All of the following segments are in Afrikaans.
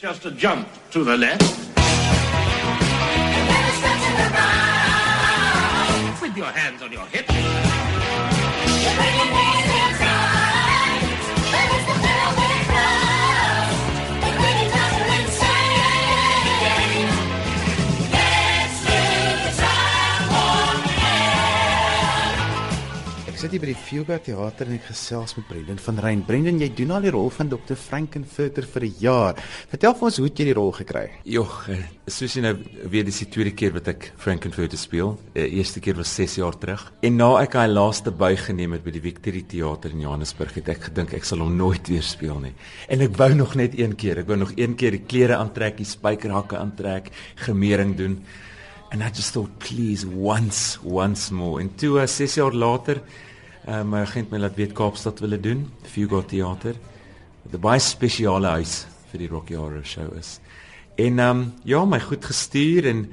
Just a jump to the left. With your hands on your hips. Sit hier by die Fuga Theater en ek gesels met Brendan van Rein. Brendan, jy doen al die rol van Dr. Frankenfurter vir 'n jaar. Vertel vir ons hoe het jy die rol gekry? Jogg, eh, soos jy nou weet, dis die tweede keer wat ek Frankenfurter speel. Die eerste keer was 6 jaar terug. En na ek hy laaste buig geneem het by die Victory Theater in Johannesburg, het ek gedink ek sal hom nooit weer speel nie. En ek wou nog net een keer. Ek wou nog een keer die klere aantrek, die spykerhakke aantrek, gemering doen. And I just thought, please, once, once more. En toe, uh, ses jaar later, uh, my agent my laat weet Kaapstad wil dit doen, Fugo Theater. Wat 'n baie spesiale huis vir die Rocky Horror Show is. En ehm um, ja, my goed gestuur en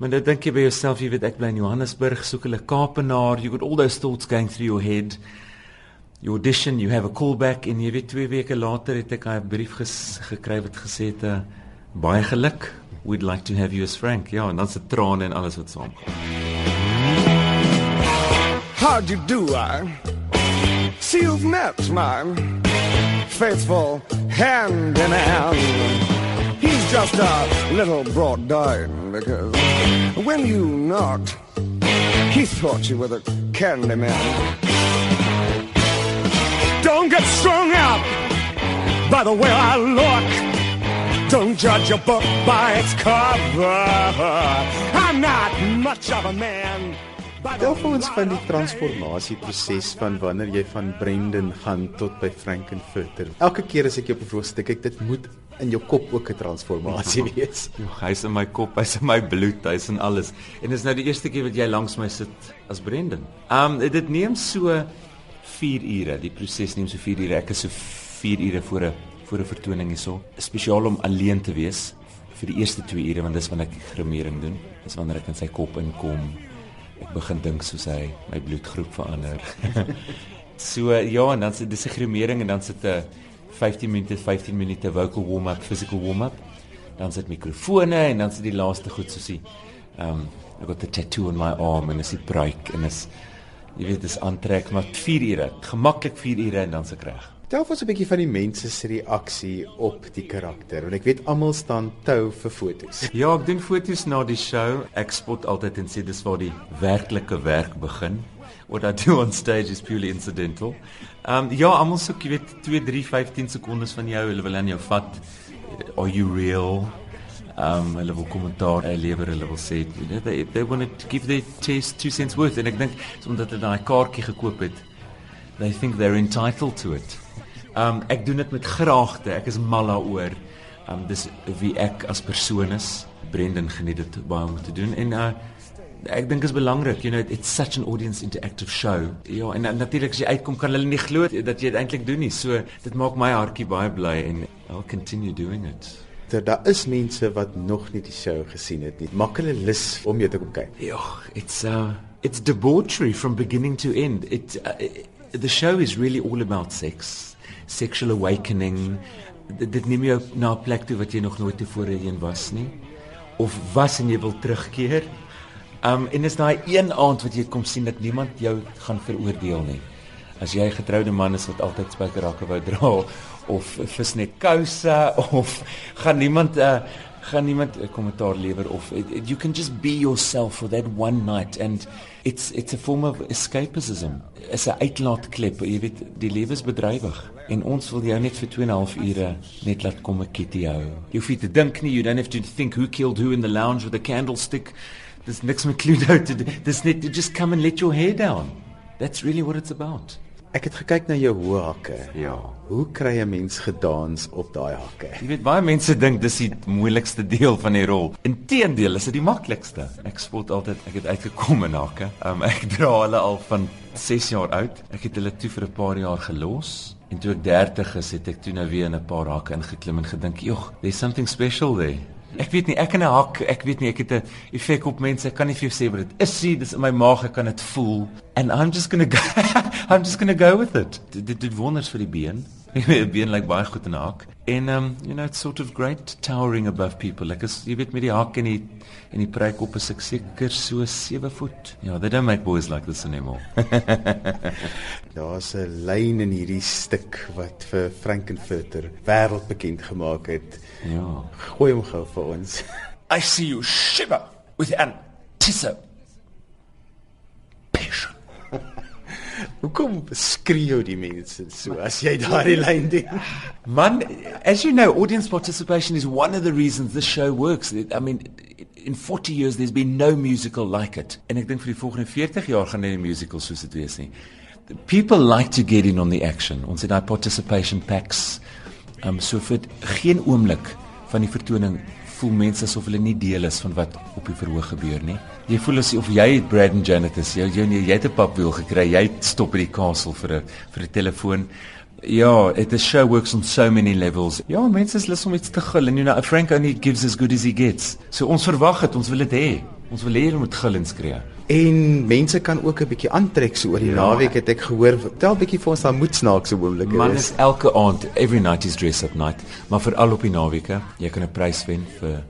maar dan dink jy by jouself, jy weet ek bly in Johannesburg, soek hulle Kaapenaar, you got all those thoughts going through your head. You audition, you have a callback en jy weet twee weke later het ek 'n brief gekry wat gesê het uh, baie geluk. We'd like to have you as Frank. Ja, en dan se trane en alles wat saamgaan. How'd you do, I? See, you've met my faithful hand in hand. He's just a little brought down because when you knocked, he thought you were the candy man. Don't get strung up by the way I look. Don't judge a book by its cover. I'm not much of a man. Vertel vir ons van die transformasieproses van wanneer jy van Brendan gaan tot by Frankenfurter. Elke keer as ek jou op 'n voorstel kyk, dit moet in jou kop ook 'n transformasie wees. Jogg, hy's in my kop, hy's in my bloed, hy's in alles. En dis nou die eerste keer wat jy langs my sit as Brendan. Um dit neem so 4 ure. Die proses neem so 4 ure. Ek is so 4 ure voor 'n voor 'n vertoning hierso. Spesiaal om alleen te wees vir die eerste 2 ure want dis wanneer ek die grimering doen. Dis wanneer ek in sy kop inkom. Ek begin dink soos hy, my bloedgroep verander. so ja, en dan dis 'n grimering en dan sit 'n 15 minute 15 minute vocal warm-up, physical warm-up. Dan sit mikrofone en dan sit die laaste goed soos die um I got the tattoo on my arm en is die bruik en is jy weet dis aantrek maar 4 ure, gemaklik 4 ure en dan se reg. Vertel ons 'n bietjie van die mense se reaksie op die karakter, want ek weet almal staan tou vir fotos. Ja, ek doen foto's na die show. Ek spot altyd en sê dis waar die werklike werk begin. What I do on stage is purely incidental. Um ja, almal soek, jy weet, 2, 3, 15 sekondes van jou. Hulle wil aan jou vat. Are you real? Um hulle wil kommentaar lewer, hulle wil sê, you know, they they want to give their taste two cents worth en ek dink omdat hulle daai kaartjie gekoop het, they think they're entitled to it. Um ek doen dit met graagte. Ek is mal daaroor. Um dis wie ek as persoon is. Brendan geniet dit baie om te doen en uh ek dink is belangrik, you know, it's such an audience interactive show. Ja, en uh, natuurlik as jy uitkom kan hulle nie glo dat jy dit eintlik doen nie. So dit maak my hartjie baie bly en I'll continue doing it. Daar daar is mense wat nog nie die show gesien het nie. Maak hulle lus om jou te kom kyk. Ja, it's uh it's debauchery from beginning to end. It uh, the show is really all about sex, sexual awakening. Dit, dit neem jou na 'n plek toe wat jy nog nooit tevore heen was nie of was en jy wil terugkeer. Um en is daai een aand wat jy kom sien dat niemand jou gaan veroordeel nie. As jy 'n getroude man is wat altyd spykerhakke wou dra of visnet kouse of gaan niemand uh, gaan niemand 'n kommentaar lewer of it, it, you can just be yourself for that one night and it's it's a form of escapism. Is 'n uitlaatklep, jy weet, die lewe is bedrywig en ons wil jou net vir 2 en 'n half ure net laat kom 'n kitty hou. Jy hoef nie te dink nie, you don't have to think who killed who in the lounge with a candlestick. There's niks met Cluedo te doen. There's net just come and let your hair down. That's really what it's about. Ek het gekyk na jou hoë hakke. Ja. Hoe kry 'n mens gedans op daai hakke? Jy weet baie mense dink dis die moeilikste deel van die rol. Inteendeel, is dit die maklikste. Ek spot altyd ek het uitgekom in hakke. Um, ek dra hulle al van 6 jaar oud. Ek het hulle toe vir 'n paar jaar gelos. En toe ek 30 is, het ek toe nou weer in 'n paar hakke ingeklim en gedink, "Jog, there's something special there." Ek weet nie, ek in 'n hak, ek weet nie, ek het 'n effek op mense. Ek kan nie vir jou sê wat dit is nie. Dis in my maag, ek kan dit voel. and I'm just going to go I'm just going to go with it. Dit dit wonders vir die been. Die been lyk baie goed in 'n hak. En um you know it's sort of great towering above people. Like as jy weet met die hak en die en die pryk op is ek seker so 7 voet. Ja, they don't make boys like this anymore. Daar's 'n lyn in hierdie stuk wat vir Frankenfurter wêreldbekend gemaak het. Ja. Gooi hom gou vir ons. I see you shiver with anticipation. Hoekom skreeu die mense so as jy daardie lyn doen? Man, as you know, audience participation is one of the reasons this show works. I mean, in 40 years there's been no musical like it. En ek dink vir die volgende 40 jaar gaan nie 'n musical soos dit wees nie. People like to get in on the action. Ons het daai participation packs. Um so vir geen oomblik van die vertoning voel mense asof hulle nie deel is van wat op die verhoog gebeur nie. Jy voel asof jy het Brad and Janet is. Jy jy, jy het 'n papwiel gekry. Jy stop by die kasteel vir 'n vir 'n telefoon. Ja, it the show works on so many levels. Ja, mense is lus om iets te gil en you know, Frank only gives as good as he gets. So ons verwag dit, ons wil dit hê. Ons wil hê hulle moet gil en skree. En mense kan ook 'n bietjie aantrek so oor die ja. naweek het ek gehoor. Vertel bietjie vir ons daai moedsnaakse oomblikke Man is. is elke aand, every night is dress up night, maar veral op die naweke, jy kan 'n prys wen vir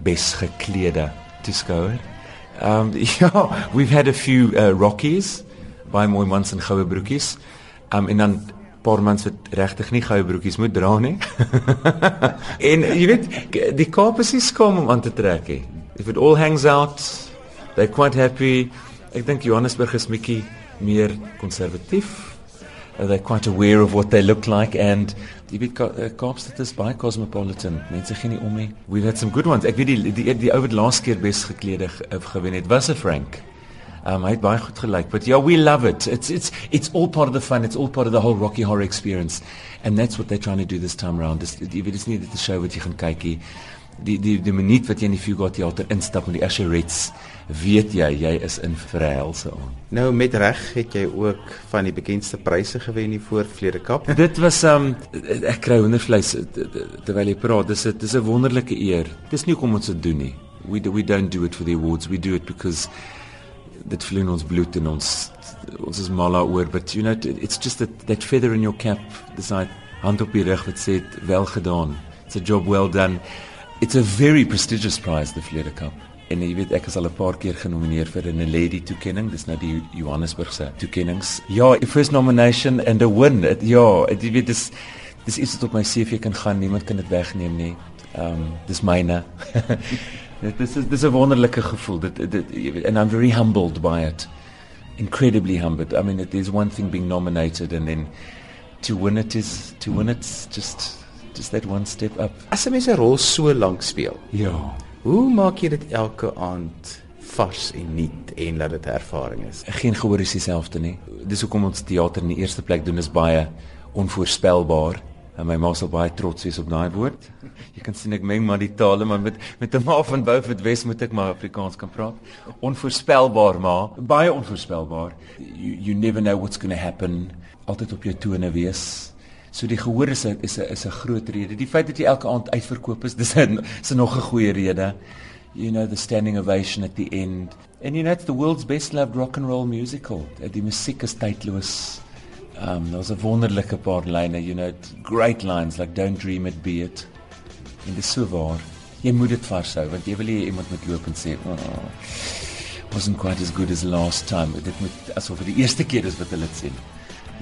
bes geklede toeskouer. Um ja, we've had a few uh, Rockies by mooi mans in goue broekies. Um en dan paar mans wat regtig nie goue broekies moet dra nie. en jy weet, die Kaap is nie skaam om aan te trek nie. If it all hangs out, they're quite happy. Ek dink Johannesburg is bietjie meer konservatief. Uh, they're quite aware of what they look like and jy weet Ka- uh, Kaapstad is baie cosmopolitan. Mense gee nie om nie. We've had some good ones. Ek weet die die die ou wat laas keer bes geklede ge- uh, gewen het, was 'n Frank. Um, hy het baie goed gelyk, but yeah, we love it. It's it's it's all part of the fun. It's all part of the whole Rocky Horror experience, and that's what they're trying to do this time around. Dis jy weet dis nie dit 'n show wat jy gaan kykie. Die die die minuut wat jy in die Fugard teater instap met die Usherettes, weet jy jy is in verhelse aan. Nou met reg het jy ook van die bekendste pryse gewen hier voor Vlede Kap. Dit was um ek kry hoendervleis eh, terwyl jy praat. Dis 'n dis 'n wonderlike eer. Dis nie hoekom ons dit doen nie. We do, we don't do it for the awards. We do it because dit vloei in ons bloed en ons ons is mal daaroor, but you know it's just that that feather in your cap, dis daai hand op die rug wat sê wel gedaan. It's a job well done. It's a very prestigious prize the Vlede Cup. En jy weet ek is al 'n paar keer genomineer vir 'n lady toekenning. Dis nou die Johannesburgse toekennings. Ja, die first nomination and a win. Het, ja, het, jy weet dis dis iets wat op my CV kan gaan. Niemand kan dit wegneem nie. Ehm um, dis myne. dit dis is dis 'n wonderlike gevoel. Dit dit jy weet, and I'm very humbled by it. Incredibly humbled. I mean it is one thing being nominated and then to win it is to win it's just just that one step up. As 'n mens 'n rol so lank speel, Ja. hoe maak jy dit elke aand vars en nuut en dat dit 'n ervaring is? geen gehoor is dieselfde nie. Dis hoekom ons teater in die eerste plek doen is baie onvoorspelbaar. En my ma sal baie trots wees op daai woord. Jy kan sien ek meng maar die tale, maar met met 'n ma van Beaufort Wes moet ek maar Afrikaans kan praat. Onvoorspelbaar maar, baie onvoorspelbaar. You, you never know what's going to happen. Altyd op jou tone wees. So die gehoor is 'n is 'n is 'n groot rede. Die feit dat jy elke aand uitverkoop is, dis 'n is 'n nog 'n goeie rede. You know the standing ovation at the end. And you know it's the world's best loved rock and roll musical. Uh, Die musiek is tydloos. Um daar's 'n wonderlike paar lyne, you know, great lines like don't dream it be it. En dis so waar. Jy moet dit vashou want jy wil nie iemand moet loop en sê, "Oh, wasn't quite as good as last time." Dit moet asof dit die eerste keer is wat hulle dit sê.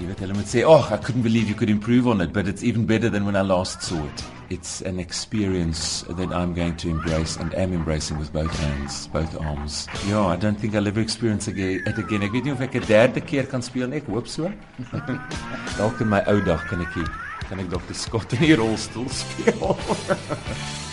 Jy weet hulle moet sê, "Oh, I couldn't believe you could improve on it, but it's even better than when I last saw it." It's an experience that I'm going to embrace and am embracing with both hands, both arms. Ja, I don't think I'll ever experience again, it again. Ek weet nie of ek 'n derde keer kan speel nie. Ek hoop so. Dalk in my ou dag kan ek kan ek Dr. Scott in die rolstoel speel.